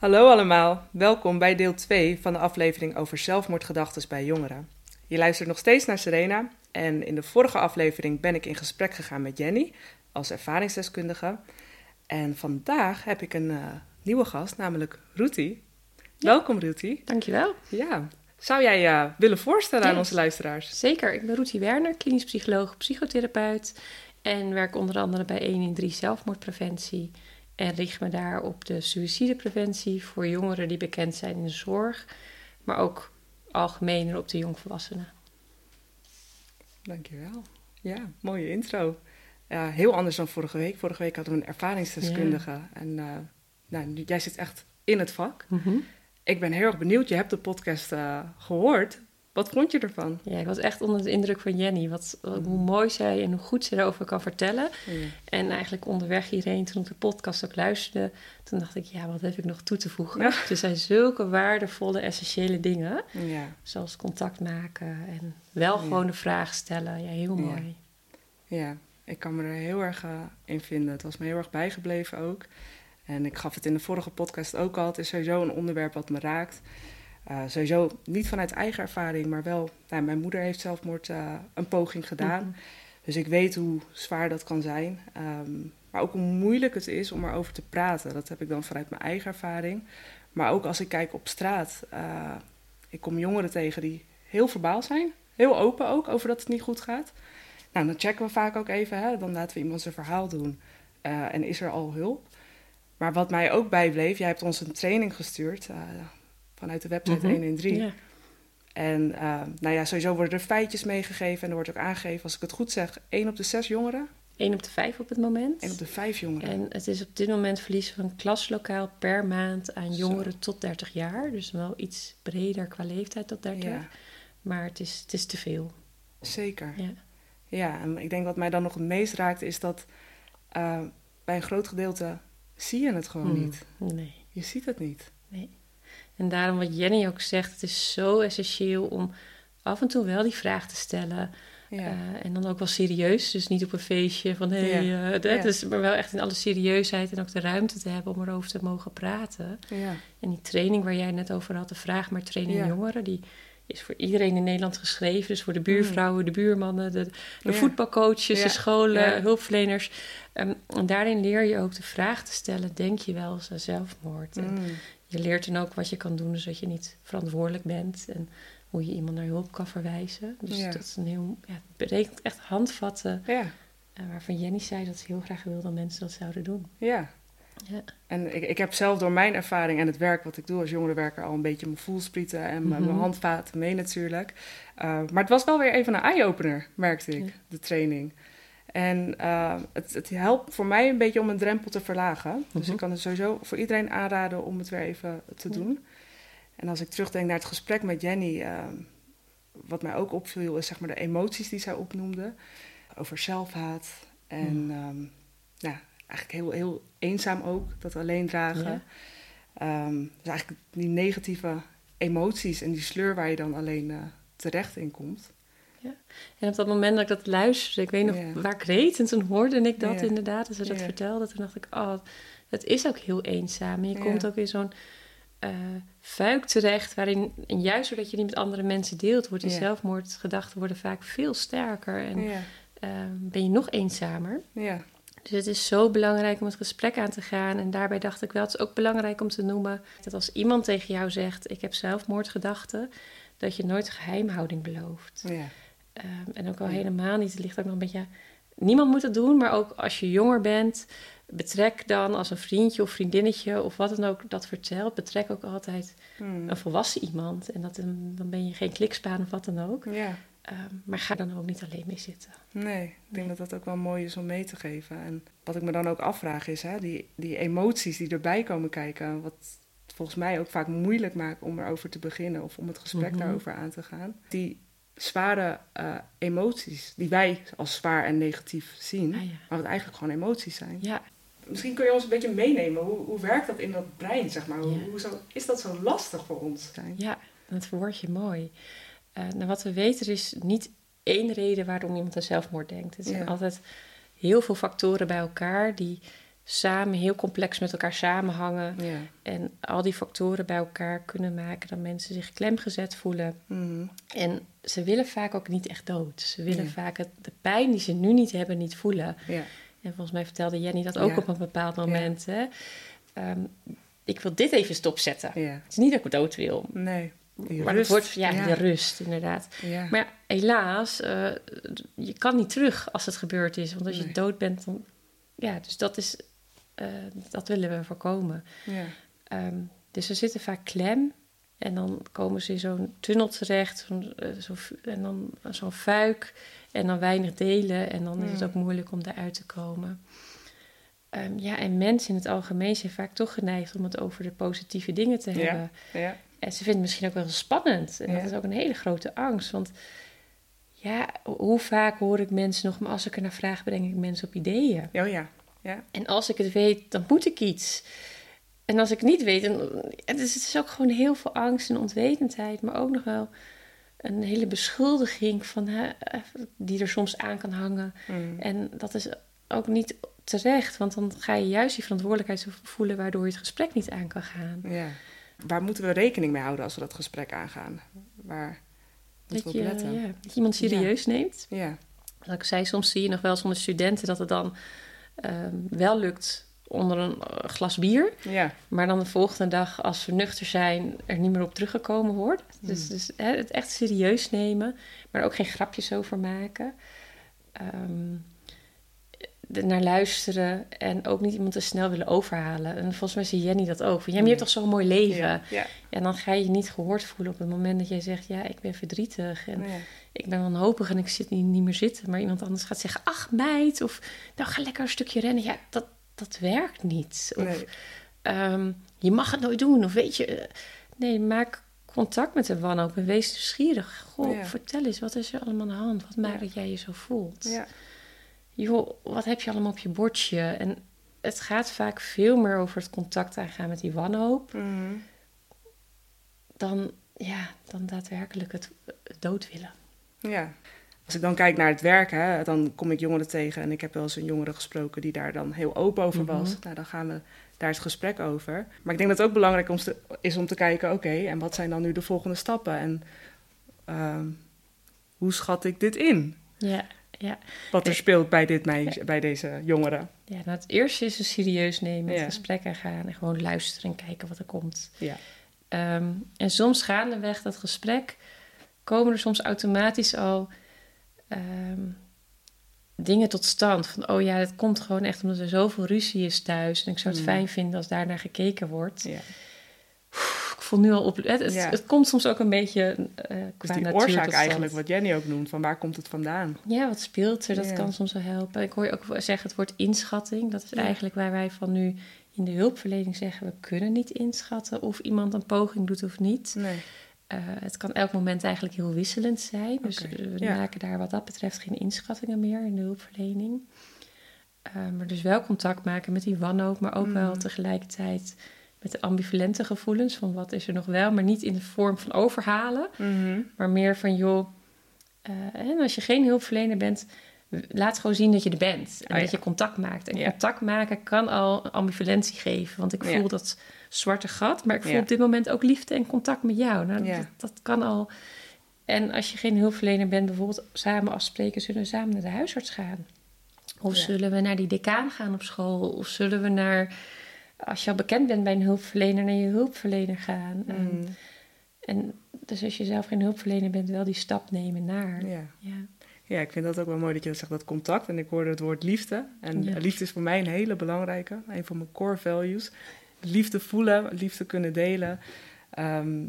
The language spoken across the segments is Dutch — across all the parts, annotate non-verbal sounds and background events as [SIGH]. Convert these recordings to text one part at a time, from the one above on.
Hallo allemaal, welkom bij deel 2 van de aflevering over zelfmoordgedachten bij jongeren. Je luistert nog steeds naar Serena en in de vorige aflevering ben ik in gesprek gegaan met Jenny als ervaringsdeskundige. En vandaag heb ik een uh, nieuwe gast, namelijk Ruti. Welkom Ruti. Dankjewel. Ja, zou jij je uh, willen voorstellen aan onze luisteraars? Zeker, ik ben Ruti Werner, klinisch psycholoog, psychotherapeut en werk onder andere bij 1 in 3 zelfmoordpreventie. En richt me daar op de suïcidepreventie voor jongeren die bekend zijn in de zorg, maar ook algemener op de jongvolwassenen. Dankjewel. Ja, mooie intro. Heel anders dan vorige week. Vorige week hadden we een ervaringsdeskundige. En uh, nou, jij zit echt in het vak. Mm Ik ben heel erg benieuwd. Je hebt de podcast uh, gehoord. Wat vond je ervan? Ja, ik was echt onder de indruk van Jenny. Wat, wat hoe mooi zij en hoe goed ze erover kan vertellen. Ja. En eigenlijk onderweg hierheen, toen ik de podcast ook luisterde, toen dacht ik, ja, wat heb ik nog toe te voegen? Ja. Er zijn zulke waardevolle, essentiële dingen. Ja, Zoals contact maken en wel gewoon de vraag stellen. Ja, heel mooi. ja. ik kan me er heel erg uh, in vinden. Het was me heel erg bijgebleven ook. En ik gaf het in de vorige podcast ook al. Het is sowieso een onderwerp wat me raakt. Uh, sowieso niet vanuit eigen ervaring, maar wel... Nou, mijn moeder heeft zelfmoord uh, een poging gedaan. Mhm. Dus ik weet hoe zwaar dat kan zijn. Um, maar ook hoe moeilijk het is om erover te praten. Dat heb ik dan vanuit mijn eigen ervaring. Maar ook als ik kijk op straat. Uh, ik kom jongeren tegen die heel verbaal zijn. Heel open ook over dat het niet goed gaat. Nou, dan checken we vaak ook even. Hè? Dan laten we iemand zijn verhaal doen. En is er al hulp? Maar wat mij ook bijbleef, jij hebt ons een training gestuurd vanuit de website Mhm. 113. Ja. En uh, nou ja, sowieso worden er feitjes meegegeven en er wordt ook aangegeven, als ik het goed zeg, 1 op de 6 jongeren. 1 op de 5 op het moment. 1 op de 5 jongeren. En het is op dit moment verlies van een klaslokaal per maand aan Zo. jongeren tot 30 jaar. Dus wel iets breder qua leeftijd tot 30. Ja, Maar het is, het is te veel. zeker. Ja. Ja, en ik denk wat mij dan nog het meest raakt is dat uh, bij een groot gedeelte zie je het gewoon Hmm. niet. Nee. Je ziet het niet. Nee. En daarom wat Jenny ook zegt, het is zo essentieel om af en toe wel die vraag te stellen. Ja, Uh, en dan ook wel serieus, dus niet op een feestje van hé, hey, Ja. uh, dat Ja. is, maar wel echt in alle serieusheid en ook de ruimte te hebben om erover te mogen praten. ja, En die training waar jij net over had, de vraag maar training jongeren, die is voor iedereen in Nederland geschreven. Dus voor de buurvrouwen, de buurmannen, de, voetbalcoaches, de scholen, hulpverleners. Um, en daarin leer je ook de vraag te stellen, denk je wel eens aan zelfmoord? En Mm. Je leert dan ook wat je kan doen, zodat je niet verantwoordelijk bent. En hoe je iemand naar hulp kan verwijzen. Dus Ja. dat is een heel, ja, het betekent echt handvatten. ja, Uh, waarvan Jenny zei dat ze heel graag wil dat mensen dat zouden doen. ja. Ja. En ik, ik heb zelf door mijn ervaring en het werk wat ik doe als jongerenwerker al een beetje mijn voelsprieten en mijn, Mhm. handvaten mee natuurlijk. Uh, maar het was wel weer even een eye-opener, merkte ik, de training. En uh, het, het, helpt voor mij een beetje om een drempel te verlagen. Dus Mhm. ik kan het sowieso voor iedereen aanraden om het weer even te doen. En als ik terugdenk naar het gesprek met Jenny, uh, wat mij ook opviel, is zeg maar de emoties die zij opnoemde. Over zelfhaat en Mhm. um, ja, eigenlijk heel, heel eenzaam ook, dat alleen dragen. Um, dus eigenlijk die negatieve emoties en die sleur waar je dan alleen uh, terecht in komt. En op dat moment dat ik dat luisterde, ik weet nog Ja. waar ik reed. En toen hoorde ik dat Ja. inderdaad, als ze dat Ja. vertelde. Toen dacht ik, oh, het is ook heel eenzaam. En je Ja. komt ook in zo'n uh, fuik terecht, waarin, en juist doordat je die met andere mensen deelt, wordt die Ja. zelfmoordgedachten worden vaak veel sterker. En Ja, uh, ben je nog eenzamer. ja, Dus het is zo belangrijk om het gesprek aan te gaan. En daarbij dacht ik wel, het is ook belangrijk om te noemen dat als iemand tegen jou zegt: Ik heb zelfmoordgedachten, dat je nooit geheimhouding belooft. ja, Um, en ook al helemaal niet, het ligt ook nog een beetje. Niemand moet het doen, maar ook als je jonger bent, betrek dan als een vriendje of vriendinnetje of wat dan ook dat vertelt, betrek ook altijd hmm. een volwassen iemand. En dat, dan ben je geen klikspaan of wat dan ook. ja. Um, maar ga dan ook niet alleen mee zitten. Nee, ik denk dat dat ook wel mooi is om mee te geven. En wat ik me dan ook afvraag is, hè, die, die emoties die erbij komen kijken, wat volgens mij ook vaak moeilijk maakt om erover te beginnen of om het gesprek Mhm. daarover aan te gaan. Die zware uh, emoties, die wij als zwaar en negatief zien, Ah, ja. maar wat eigenlijk gewoon emoties zijn. Ja, Misschien kun je ons een beetje meenemen. Hoe, hoe werkt dat in dat brein, zeg maar? Hoe, Ja. hoe zo, is dat zo lastig voor ons? Zijn? ja dat verwoord je mooi. Uh, nou, wat we weten, er is niet één reden waarom iemand aan zelfmoord denkt. Het zijn altijd heel veel factoren bij elkaar die samen heel complex met elkaar samenhangen. Ja. En al die factoren bij elkaar kunnen maken dat mensen zich klemgezet voelen. Mhm. En ze willen vaak ook niet echt dood. Ze willen Ja. vaak het, de pijn die ze nu niet hebben, niet voelen. Ja. En volgens mij vertelde Jenny dat ook op een bepaald moment. Hè? Ehm, ik wil dit even stopzetten. Het is niet dat ik dood wil. Nee. Die maar rust. het wordt, ja, de rust, inderdaad. Ja. Maar helaas, eh, je kan niet terug als het gebeurd is. Want als je dood bent, dan... Ja, dus dat is... eh, dat willen we voorkomen. ja. Ehm, dus ze zitten vaak klem. En dan komen ze in zo'n tunnel terecht. Zo'n, eh, zo, en dan zo'n fuik. En dan weinig delen. En dan is het ook moeilijk om daaruit te komen. Ehm, ja, en mensen in het algemeen zijn vaak toch geneigd om het over de positieve dingen te Ja. hebben. Ja. En ze vinden het misschien ook wel spannend. En Ja. dat is ook een hele grote angst. Want ja, hoe vaak hoor ik mensen nog... maar als ik er naar vraag, breng ik mensen op ideeën. Oh ja. Ja. En als ik het weet, dan moet ik iets. En als ik het niet weet, dan... dus het is ook gewoon heel veel angst en onwetendheid... maar ook nog wel een hele beschuldiging van, hè, die er soms aan kan hangen. Mm. En dat is ook niet terecht, want dan ga je juist die verantwoordelijkheid voelen... waardoor je het gesprek niet aan kan gaan. ja. Waar moeten we rekening mee houden als we dat gesprek aangaan? Waar moeten Dat we je, op letten? ja, dat je iemand serieus neemt. Ja. Wat ik zei, soms zie je nog wel eens onder studenten dat het dan ehm, wel lukt onder een eh, glas bier. Ja. Maar dan de volgende dag, als we nuchter zijn, er niet meer op teruggekomen wordt. Dus, dus hè, het echt serieus nemen, maar ook geen grapjes over maken. Ehm, naar luisteren en ook niet iemand te snel willen overhalen. En volgens mij zie Jenny dat ook. Van, ja, maar je hebt toch zo'n mooi leven? Ja. Ja. En dan ga je je niet gehoord voelen op het moment dat jij zegt... ja, ik ben verdrietig en ik ben wanhopig en ik zit niet, niet meer zitten. Maar iemand anders gaat zeggen, ach meid, of nou ga lekker een stukje rennen. Ja, dat, dat werkt niet. Of Nee. ehm, je mag het nooit doen, of weet je... eh, Nee, maak contact met de wanhoop en wees nieuwsgierig. Goh, Ja. vertel eens, wat is er allemaal aan de hand? Wat maakt dat jij je zo voelt? Ja. Joh, wat heb je allemaal op je bordje? En het gaat vaak veel meer over het contact aangaan met die wanhoop... Mhm. dan, ja, dan daadwerkelijk het dood willen. Ja. Als ik dan kijk naar het werk, hè, dan kom ik jongeren tegen en ik heb wel eens een jongere gesproken die daar dan heel open over was. Mhm. Nou, dan gaan we daar het gesprek over. Maar ik denk dat het ook belangrijk om te- is om te kijken, oké, en wat zijn dan nu de volgende stappen? En ehm, hoe schat ik dit in? Ja, ja. Wat er speelt bij, dit meisje, bij deze jongeren. ja nou, het eerste is een serieus nemen, het gesprek aangaan en gewoon luisteren en kijken wat er komt. Ja. Ehm, en soms gaandeweg dat gesprek komen er soms automatisch al ehm, dingen tot stand. Van, oh ja, dat komt gewoon echt omdat er zoveel ruzie is thuis. En ik zou het Mm. fijn vinden als daar naar gekeken wordt. ja. Voel nu al op... Het, het, Ja. het komt soms ook een beetje Dus qua die oorzaak eigenlijk, wat Jenny ook noemt, van waar komt het vandaan? Ja, wat speelt er? Dat Ja. kan soms wel helpen. Ik hoor je ook zeggen het woord inschatting. Dat is Ja. eigenlijk waar wij van nu in de hulpverlening zeggen... we kunnen niet inschatten of iemand een poging doet of niet. Nee. Eh, het kan elk moment eigenlijk heel wisselend zijn. Dus we maken daar wat dat betreft geen inschattingen meer in de hulpverlening. Eh, maar dus wel contact maken met die wanhoop... maar ook wel Mhm. tegelijkertijd met de ambivalente gevoelens... van wat is er nog wel, maar niet in de vorm van overhalen... Mhm. Maar meer van, joh, eh, en als je geen hulpverlener bent, laat gewoon zien dat je er bent. En Oh, dat je contact maakt. En Ja. contact maken kan al ambivalentie geven. Want ik Ja. voel dat zwarte gat, maar ik voel op dit moment ook liefde en contact met jou. Nou, dat, dat kan al. En als je geen hulpverlener bent, bijvoorbeeld samen afspreken, zullen we samen naar de huisarts gaan? Of zullen we naar die decaan gaan op school? Of zullen we naar, als je al bekend bent bij een hulpverlener, naar je hulpverlener gaan? Ehm, Mhm. en dus als je zelf geen hulpverlener bent, wel die stap nemen naar. Ja. Ja. Ja, ik vind dat ook wel mooi dat je dat zegt, dat contact. En ik hoorde het woord liefde. En Ja. liefde is voor mij een hele belangrijke, een van mijn core values. Liefde voelen, liefde kunnen delen. Ehm,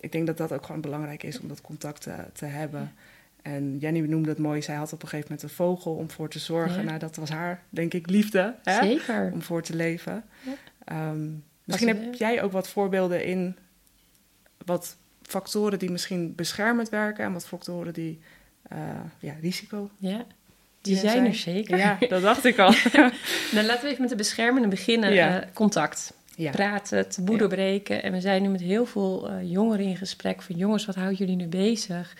ik denk dat dat ook gewoon belangrijk is om dat contact te, te hebben. En Jenny noemde het mooi, zij had op een gegeven moment een vogel om voor te zorgen. Ja. Nou, dat was haar, denk ik, liefde. Hè? Zeker. Om voor te leven. Ja. Ehm, misschien heb jij ook wat voorbeelden in wat factoren die misschien beschermend werken en wat factoren die eh, ja, risico Ja, die zijn zijn- er zeker. Ja, dat dacht ik [LAUGHS] al. Nou, laten we even met de beschermende beginnen. Ja. Eh, contact. ja. Praten, taboe Ja. doorbreken. En we zijn nu met heel veel eh, jongeren in gesprek van... jongens, wat houden jullie nu bezig?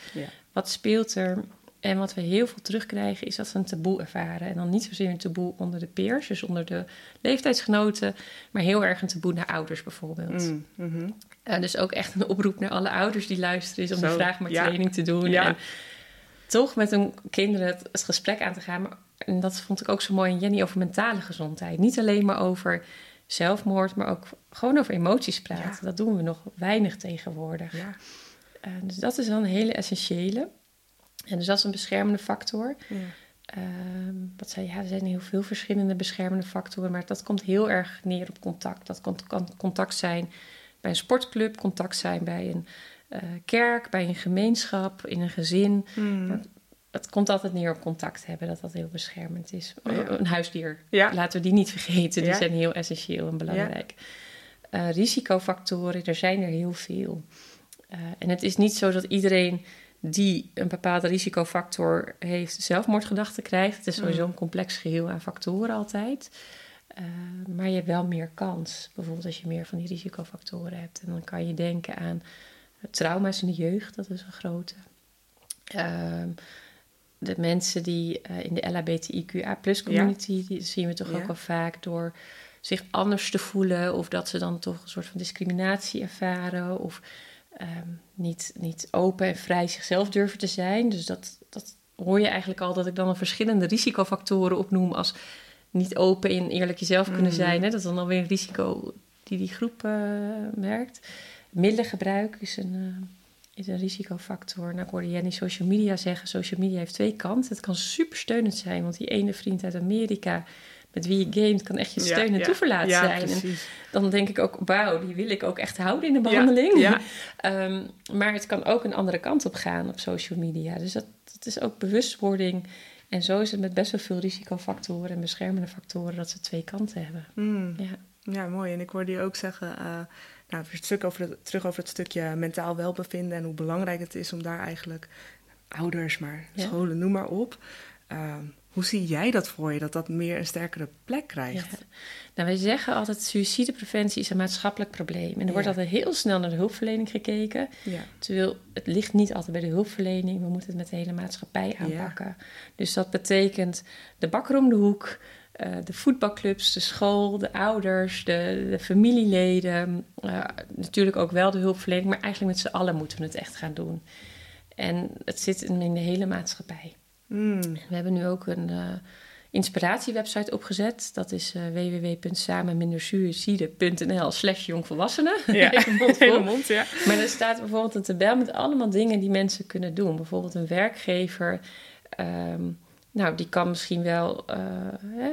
Wat speelt er? En wat we heel veel terugkrijgen is dat ze een taboe ervaren. En dan niet zozeer een taboe onder de peers, dus onder de leeftijdsgenoten, maar heel erg een taboe naar ouders bijvoorbeeld. Mm, mhm. Uh, dus ook echt een oproep naar alle ouders die luisteren is om Zo, de vraag maar ja. training te doen. Ja. En toch met hun kinderen het, het gesprek aan te gaan. Maar, en dat vond ik ook zo mooi in Jenny over mentale gezondheid. Niet alleen maar over zelfmoord, maar ook gewoon over emoties praten. Ja. Dat doen we nog weinig tegenwoordig. Ja. Uh, dus dat is dan een hele essentiële. En dus dat is een beschermende factor. Ja. Ehm, wat zei je? Ja, er zijn heel veel verschillende beschermende factoren, maar dat komt heel erg neer op contact. Dat kan, kan contact zijn bij een sportclub, contact zijn bij een eh, kerk, bij een gemeenschap, in een gezin. Mm. Maar het komt altijd neer op contact hebben, dat dat heel beschermend is. Ja. Een huisdier, Ja. laten we die niet vergeten. Die zijn heel essentieel en belangrijk. Eh, risicofactoren, er zijn er heel veel. Eh, en het is niet zo dat iedereen die een bepaalde risicofactor heeft, zelfmoordgedachten krijgt. Het is sowieso een complex geheel aan factoren altijd. Uh, maar je hebt wel meer kans. Bijvoorbeeld als je meer van die risicofactoren hebt. En dan kan je denken aan trauma's in de jeugd, dat is een grote. Uh, de mensen die uh, in de LHBTIQA community, ja. die zien we toch ja. ook wel vaak door zich anders te voelen. Of dat ze dan toch een soort van discriminatie ervaren. Of um, niet, niet open en vrij zichzelf durven te zijn. Dus dat, dat hoor je eigenlijk al dat ik dan een verschillende risicofactoren opnoem als niet open en eerlijk jezelf kunnen Mhm. zijn. Hè? Dat is dan alweer een risico die die groep uh, merkt. Middelengebruik is een, uh, is een risicofactor. Nou, ik hoorde Jenny social media zeggen, social media heeft twee kanten. Het kan supersteunend zijn, want die ene vriend uit Amerika met wie je gamet kan echt je steun Ja, en ja. toeverlaat Ja, zijn. En dan denk ik ook, wauw, die wil ik ook echt houden in de behandeling. [LAUGHS] Ehm, maar het kan ook een andere kant op gaan op social media. Dus dat, dat is ook bewustwording. En zo is het met best wel veel risicofactoren en beschermende factoren dat ze twee kanten hebben. Mm. Ja. Ja, mooi. En ik hoorde je ook zeggen, uh, nou, weer stuk over het, terug over het stukje mentaal welbevinden en hoe belangrijk het is om daar eigenlijk ouders, maar scholen, noem maar op. Uh, hoe zie jij dat voor je, dat dat meer een sterkere plek krijgt? Ja. Nou, wij zeggen altijd, suïcidepreventie is een maatschappelijk probleem. En er wordt altijd heel snel naar de hulpverlening gekeken. Ja. Terwijl het ligt niet altijd bij de hulpverlening. We moeten het met de hele maatschappij aanpakken. Dus dat betekent de bakker om de hoek, uh, de voetbalclubs, de school, de ouders, de, de familieleden. Uh, natuurlijk ook wel de hulpverlening, maar eigenlijk met z'n allen moeten we het echt gaan doen. En het zit in de hele maatschappij. Mm. We hebben nu ook een uh, inspiratiewebsite opgezet. Dat is uh, www.samenmindersuicide.nl slash jongvolwassenen. Ja, [LAUGHS] mond [LAUGHS] mond, ja. Maar er staat bijvoorbeeld een tabel met allemaal dingen die mensen kunnen doen. Bijvoorbeeld een werkgever, um, nou, die kan misschien wel uh, hè,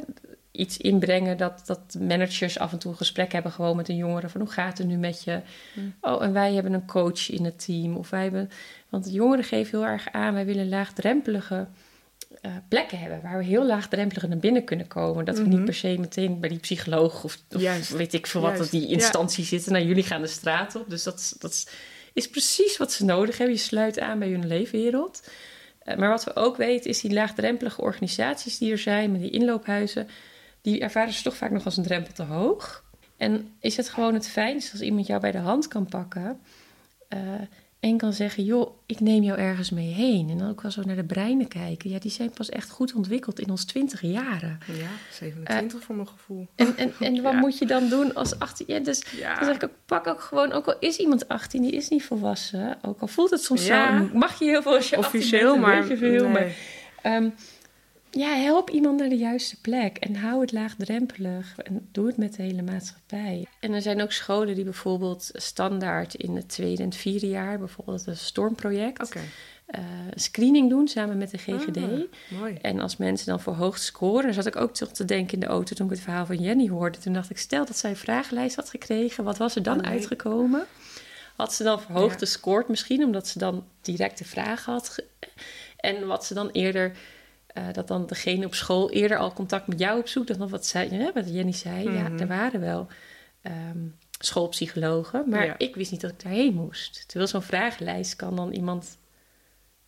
iets inbrengen dat, dat managers af en toe een gesprek hebben gewoon met een jongere van hoe gaat het nu met je? Mm. Oh, en wij hebben een coach in het team. Of wij hebben, want de jongeren geven heel erg aan, wij willen laagdrempelige uh, plekken hebben waar we heel laagdrempelig naar binnen kunnen komen. Dat we Mhm. niet per se meteen bij die psycholoog of, weet ik veel wat, dat die Ja. instantie zitten. Nou, jullie gaan de straat op. Dus dat, is- dat is, is precies wat ze nodig hebben. Je sluit aan bij hun leefwereld. Uh, maar wat we ook weten is die laagdrempelige organisaties die er zijn, met die inloophuizen, die ervaren ze toch vaak nog als een drempel te hoog. En is het gewoon het fijnst als iemand jou bij de hand kan pakken uh, en kan zeggen, joh, ik neem jou ergens mee heen. En dan ook wel zo naar de breinen kijken. Ja, die zijn pas echt goed ontwikkeld in ons twintig jaren. Ja, 27 voor mijn gevoel. En, en, en [LAUGHS] wat Ja. moet je dan doen als 18? Ja, dus Ja. dan zeg ik ook, pak ook gewoon, ook al is iemand 18, die is niet volwassen. Ook al voelt het soms Ja. zo, mag je heel veel als je 18 Officieel, bent, dan maar, weet je veel. nee. Maar, ehm, ja, help iemand naar de juiste plek en hou het laagdrempelig en doe het met de hele maatschappij. En er zijn ook scholen die bijvoorbeeld standaard in het tweede en het vierde jaar, bijvoorbeeld een stormproject, Oké, eh, een screening doen samen met de GGD. Ah, mooi. En als mensen dan voor hoog scoren, dan zat ik ook toch te denken in de auto toen ik het verhaal van Jenny hoorde. Toen dacht ik, stel dat zij een vragenlijst had gekregen, wat was er dan Oh, nee. uitgekomen? Had ze dan verhoogd Ja. gescoord misschien, omdat ze dan directe vragen had. ge- En wat ze dan eerder, eh, dat dan degene op school eerder al contact met jou opzoekt. Dan wat, zij, hè, wat Jenny zei, ja, Mhm. er waren wel ehm, schoolpsychologen, maar Ja. ik wist niet dat ik daarheen moest. Terwijl zo'n vragenlijst kan dan iemand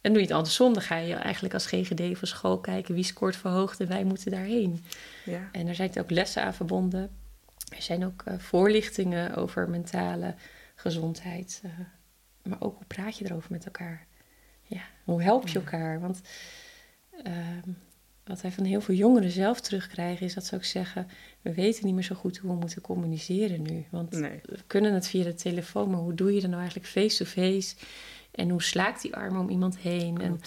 en doe je het andersom, dan ga je eigenlijk als GGD van school kijken wie scoort verhoogd en wij moeten daarheen. Ja. En er zijn ook lessen aan verbonden. Er zijn ook eh, voorlichtingen over mentale gezondheid. eh, maar ook hoe praat je erover met elkaar? ja, hoe help je elkaar? Want ehm, wat wij van heel veel jongeren zelf terugkrijgen, is dat ze ook zeggen: We weten niet meer zo goed hoe we moeten communiceren nu. Want Nee. we kunnen het via de telefoon, maar hoe doe je dat nou eigenlijk face-to-face? En hoe slaakt die arm om iemand heen? En,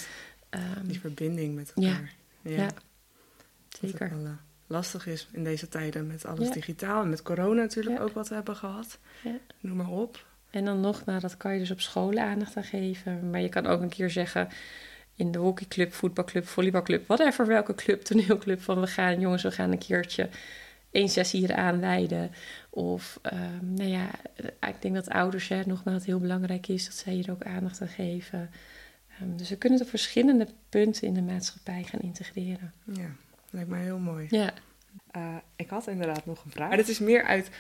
ehm, Die verbinding met Ja. elkaar. ja, het zeker. wel, eh, lastig is in deze tijden met alles Ja. digitaal. En met corona natuurlijk Ja. ook wat we hebben gehad. Ja. Noem maar op. En dan nog, nou, dat kan je dus op scholen aandacht aan geven. Maar je kan ook een keer zeggen in de hockeyclub, voetbalclub, volleybalclub, whatever, welke club, toneelclub, van we gaan, jongens, we gaan een keertje één sessie hier aanwijden. Of, ehm, nou ja, eh, ik denk dat ouders, hè, nogmaals, heel belangrijk is dat zij hier ook aandacht aan geven. Ehm, dus we kunnen het op verschillende punten in de maatschappij gaan integreren. Ja, lijkt me heel mooi. Ja, Eh, ik had inderdaad nog een vraag. Maar dit is meer uit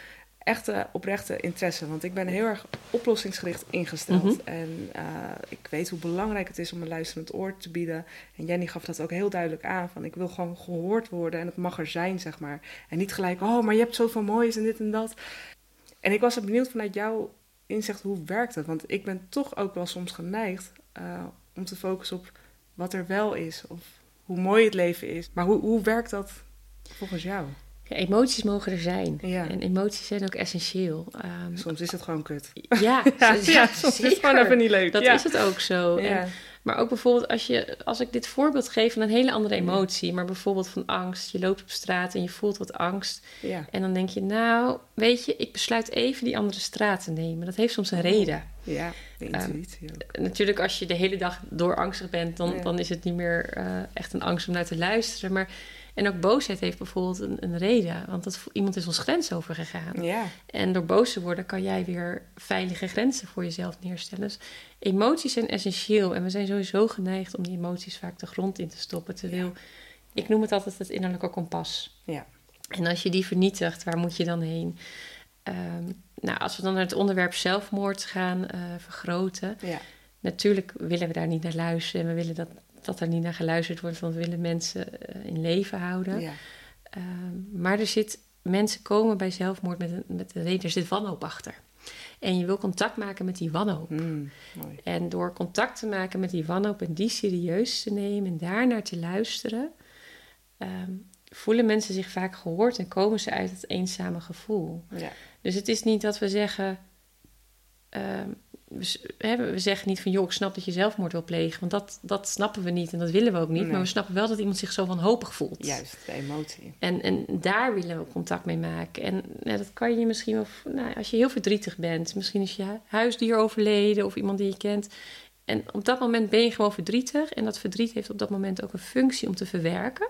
echte oprechte interesse. Want ik ben heel erg oplossingsgericht ingesteld. Mhm. En eh, ik weet hoe belangrijk het is om een luisterend oor te bieden. En Jenny gaf dat ook heel duidelijk aan. Van ik wil gewoon gehoord worden en het mag er zijn, zeg maar. En niet gelijk, oh, maar je hebt zoveel moois en dit en dat. En ik was er benieuwd vanuit jouw inzicht, hoe werkt het? Want ik ben toch ook wel soms geneigd eh, om te focussen op wat er wel is. Of hoe mooi het leven is. Maar hoe, hoe werkt dat volgens jou? Ja, emoties mogen er zijn. Ja. En emoties zijn ook essentieel. Ehm, Soms is het gewoon kut. ja, [LAUGHS] Ja, soms is het gewoon even niet leuk. Dat is het ook zo. En- maar ook bijvoorbeeld als, je, als ik dit voorbeeld geef van een hele andere emotie, maar bijvoorbeeld van angst. Je loopt op straat en je voelt wat angst. En dan denk je, nou, weet je, ik besluit even die andere straat te nemen. Dat heeft soms een reden. ja, intuïtie ook. Natuurlijk, als je de hele dag door angstig bent, dan, dan is het niet meer eh, echt een angst om naar te luisteren. Maar, en ook boosheid heeft bijvoorbeeld een, een reden. Want dat, iemand is ons grens overgegaan. Ja, En door boos te worden kan jij weer veilige grenzen voor jezelf neerstellen. Dus emoties zijn essentieel. En we zijn sowieso geneigd om die emoties vaak de grond in te stoppen. Terwijl, ik noem het altijd het innerlijke kompas. ja. En als je die vernietigt, waar moet je dan heen? Ehm, nou, als we dan naar het onderwerp zelfmoord gaan eh, vergroten. ja. Natuurlijk willen we daar niet naar luisteren. En we willen dat, dat er niet naar geluisterd wordt. Want we willen mensen eh, in leven houden. ja. Ehm, maar er zit, mensen komen bij zelfmoord met een, met een reden, er zit wanhoop achter. En je wil contact maken met die wanhoop. Mm, mooi. En door contact te maken met die wanhoop en die serieus te nemen en daarnaar te luisteren, ehm, voelen mensen zich vaak gehoord en komen ze uit het eenzame gevoel. Ja. Dus het is niet dat we zeggen. ehm, we, zeggen niet van joh, ik snap dat je zelfmoord wil plegen. Want dat, dat snappen we niet en dat willen we ook niet. Nee. Maar we snappen wel dat iemand zich zo wanhopig voelt. Juist, de emotie. En, en daar willen we contact mee maken. En dat kan je misschien wel, nou, als je heel verdrietig bent, misschien is je hu- huisdier overleden of iemand die je kent. En op dat moment ben je gewoon verdrietig. En dat verdriet heeft op dat moment ook een functie om te verwerken.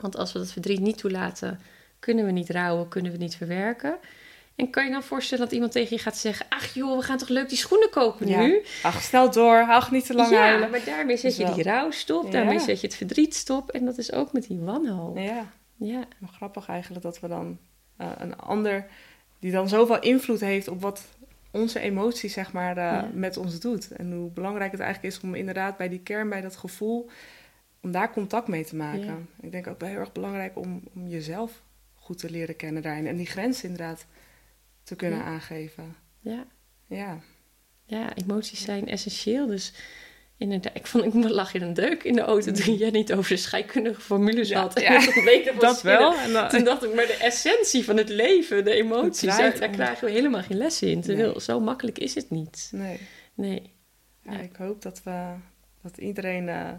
Want als we dat verdriet niet toelaten, kunnen we niet rouwen, kunnen we niet verwerken. En kan je dan voorstellen dat iemand tegen je gaat zeggen: Ach joh, we gaan toch leuk die schoenen kopen Ja. nu? Ach, snel door. Ach, niet te lang ja, huilen. maar daarmee zet je die rouw stop, Ja. daarmee zet je het verdriet stop. En dat is ook met die wanhoop. Ja, Ja. maar grappig eigenlijk dat we dan eh, een ander... die dan zoveel invloed heeft op wat onze emotie zeg maar eh, Ja. met ons doet. En hoe belangrijk het eigenlijk is om inderdaad bij die kern, bij dat gevoel... om daar contact mee te maken. Ik denk ook wel heel erg belangrijk om, om jezelf goed te leren kennen daarin. En die grens inderdaad te kunnen Ja. aangeven. ja. Ja, Ja, emoties zijn essentieel. Dus inderdaad, ik, vond, ik lag in een deuk in de auto toen jij niet over de scheikundige formules Ja, had. Ja. [LAUGHS] dat [LAUGHS] wel. En dan- Toen dacht ik, maar de essentie van het leven, de emoties, daar, draait daar om- krijgen we helemaal geen lessen in. Terwijl, Nee. zo makkelijk is het niet. Nee. Nee. Ja, Ja. ik hoop dat, we, dat iedereen eh,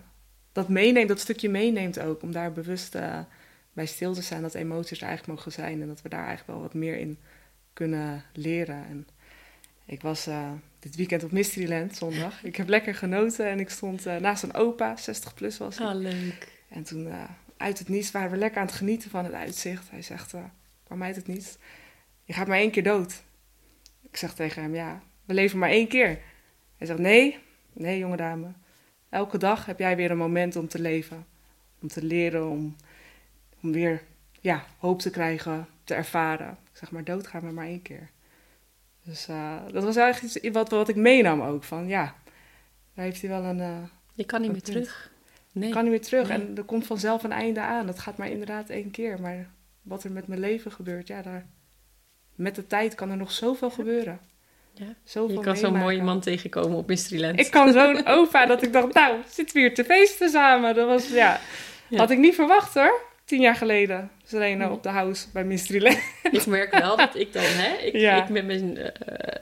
dat meeneemt, dat stukje meeneemt ook. Om daar bewust eh, bij stil te staan dat emoties er eigenlijk mogen zijn. En dat we daar eigenlijk wel wat meer in kunnen leren. En ik was eh, dit weekend op Mysteryland zondag. Ik heb lekker genoten en ik stond eh, naast een opa, 60 plus was hij. Ah, leuk. En toen eh, uit het niets waren we lekker aan het genieten van het uitzicht. Hij zegt, waarom uit het niets? Je gaat maar één keer dood. Ik zeg tegen hem, ja, we leven maar één keer. Hij zegt, nee, nee jonge dame. Elke dag heb jij weer een moment om te leven. Om te leren, om, om weer ja, hoop te krijgen, te ervaren. Ik zeg maar, dood gaan we maar één keer. Dus eh, dat was eigenlijk iets wat, wat ik meenam ook. Van ja, daar heeft hij wel een... eh, Je kan niet meer punt. terug. Nee. kan niet meer terug. Nee. En er komt vanzelf een einde aan. Dat gaat maar inderdaad één keer. Maar wat er met mijn leven gebeurt, ja, daar, met de tijd kan er nog zoveel gebeuren. Ja. Zoveel Je kan zo'n mooie man tegenkomen op Mysteryland. Ik kan zo'n opa dat ik dacht, nou, zitten we hier te feesten samen. Dat was, ja, Ja. had ik niet verwacht hoor. Tien jaar geleden. Serena Nee. op de house bij Mysteryland. [LAUGHS] Ik merk wel dat ik dan, hè, ik, Ja. ik met mijn eh,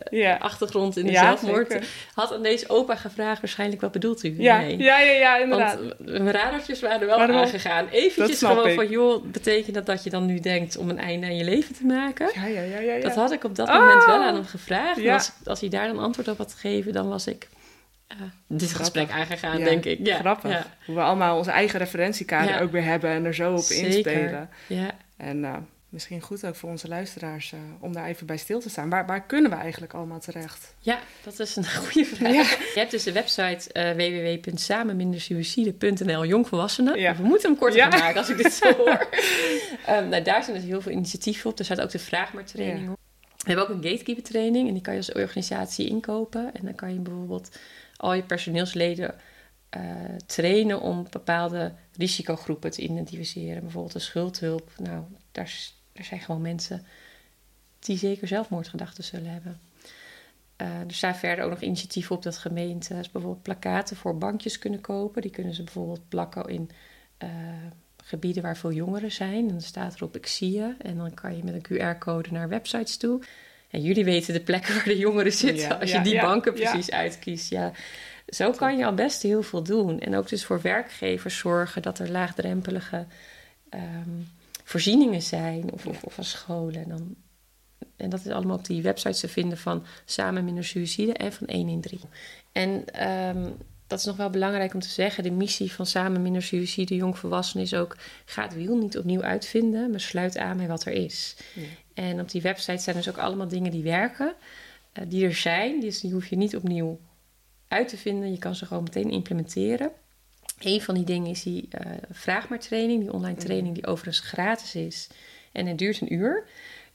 Ja, achtergrond in de Ja, zelfmoord, zeker. had aan deze opa gevraagd waarschijnlijk wat bedoelt u ja, hiermee? ja, ja, ja, inderdaad. Want mijn radartjes waren wel aangegaan. Eventjes gewoon ik. van, joh, betekent dat dat je dan nu denkt om een einde aan je leven te maken? ja, ja, ja, ja. ja. Dat had ik op dat Oh! moment wel aan hem gevraagd. En als, als hij daar dan antwoord op had gegeven, dan was ik eh, dit Grappig. gesprek aangegaan, Ja, denk ik. Ja, Grappig. Ja, Hoe we allemaal onze eigen referentiekader Ja. ook weer hebben en er zo op Zeker. inspelen. ja. En eh, misschien goed ook voor onze luisteraars eh, om daar even bij stil te staan. Waar, waar kunnen we eigenlijk allemaal terecht? Ja, dat is een [LAUGHS] goede vraag. Je hebt dus de website eh www.samenmindersuicide.nl jongvolwassenen. We moeten hem gaan maken als ik dit zo hoor. [LAUGHS] Ehm, nou, daar zijn dus heel veel initiatieven op. Er staat ook de vraag maar training op. We hebben ook een gatekeeper training en die kan je als organisatie inkopen. En dan kan je bijvoorbeeld al je personeelsleden eh, trainen om bepaalde risicogroepen te identificeren. Bijvoorbeeld de schuldhulp. Nou, daar, zijn gewoon mensen die zeker zelfmoordgedachten zullen hebben. Eh, er staan verder ook nog initiatieven op dat gemeentes bijvoorbeeld plakaten voor bankjes kunnen kopen. Die kunnen ze bijvoorbeeld plakken in eh, gebieden waar veel jongeren zijn. En dan staat erop ik zie je. En dan kan je met een QR-code naar websites toe. En jullie weten de plekken waar de jongeren zitten. Ja, als je ja, die ja, banken precies uitkiest. Ja, zo kan je al best heel veel doen. En ook dus voor werkgevers zorgen dat er laagdrempelige ehm, voorzieningen zijn. Of, of, scholen. En, dan, en dat is allemaal op die websites te vinden van Samen Minder Suïcide en van 113. En ehm, dat is nog wel belangrijk om te zeggen. De missie van Samen Minder Suïcide Jongvolwassenen is ook... ga het wiel niet opnieuw uitvinden, maar sluit aan bij wat er is. Ja. En op die website zijn dus ook allemaal dingen die werken, eh, die er zijn. Dus die hoef je niet opnieuw uit te vinden. Je kan ze gewoon meteen implementeren. Een van die dingen is die eh vraag maar training, die online training die overigens gratis is. En het duurt een uur.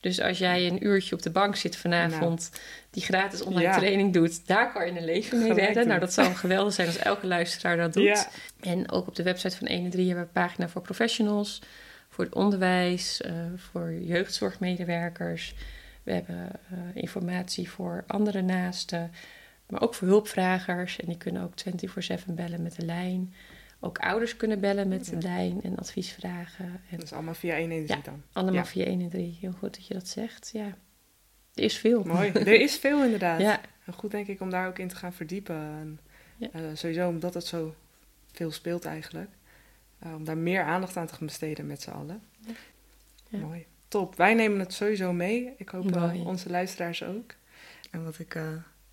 Dus als jij een uurtje op de bank zit vanavond, die gratis online Ja. training doet, daar kan je een leven mee Gelijk redden. Nou, dat zou [LAUGHS] geweldig zijn als elke luisteraar dat doet. Ja. En ook op de website van 1 en 3 hebben we een pagina voor professionals, voor het onderwijs, eh, voor jeugdzorgmedewerkers. We hebben eh, informatie voor andere naasten, maar ook voor hulpvragers. En die kunnen ook 24-7 bellen met de lijn. Ook ouders kunnen bellen met de lijn en advies vragen. En Dat is allemaal via 113 dan. allemaal Ja. via 1 en 3. Heel goed dat je dat zegt. Ja, er is veel. Mooi. Er is veel inderdaad. Ja, En goed denk ik om daar ook in te gaan verdiepen. En, Ja. eh, sowieso omdat het zo veel speelt eigenlijk. Eh, om daar meer aandacht aan te gaan besteden met z'n allen. Ja. Mooi. Top. Wij nemen het sowieso mee. Ik hoop Mooi. onze luisteraars ook. En wat ik...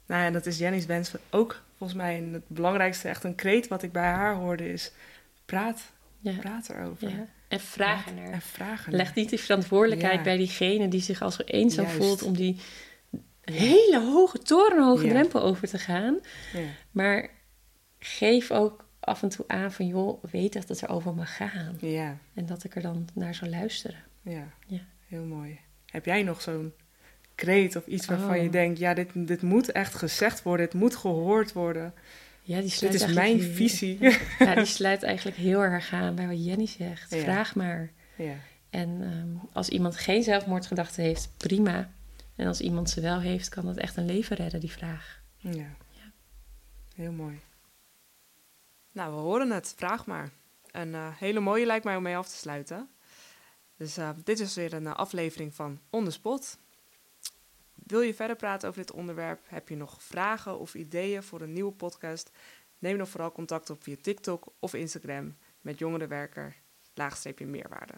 nou ja, dat is Jenny's wens ook volgens mij het belangrijkste. Echt een kreet wat ik bij haar hoorde is... Praat. ja, Praat erover. ja. En vragen Praat er. En vragen. Leg niet die verantwoordelijkheid Ja. bij diegene die zich als eenzaam Juist. voelt om die hele hoge, torenhoge drempel over te gaan. Ja. Maar geef ook af en toe aan van joh, weet dat het erover mag gaan. Ja. En dat ik er dan naar zal luisteren. Ja, Ja. heel mooi. Heb jij nog zo'n kreet of iets waarvan Oh. je denkt... ja, dit, dit moet echt gezegd worden, het moet gehoord worden. Ja, die sluit Dit is mijn heel- visie. [LAUGHS] Ja, die sluit eigenlijk heel erg aan bij wat Jenny zegt. Ja. Vraag maar. Ja, En ehm, als iemand geen zelfmoordgedachten heeft, prima. En als iemand ze wel heeft, kan dat echt een leven redden, die vraag. ja. Ja. Heel mooi. Nou, we horen het. Vraag maar. Een eh, hele mooie lijkt mij om mee af te sluiten. Dus eh, dit is weer een eh, aflevering van On The Spot. Wil je verder praten over dit onderwerp? Heb je nog vragen of ideeën voor een nieuwe podcast? Neem dan vooral contact op via TikTok of Instagram met jongerenwerker laagstreepje meerwaarde.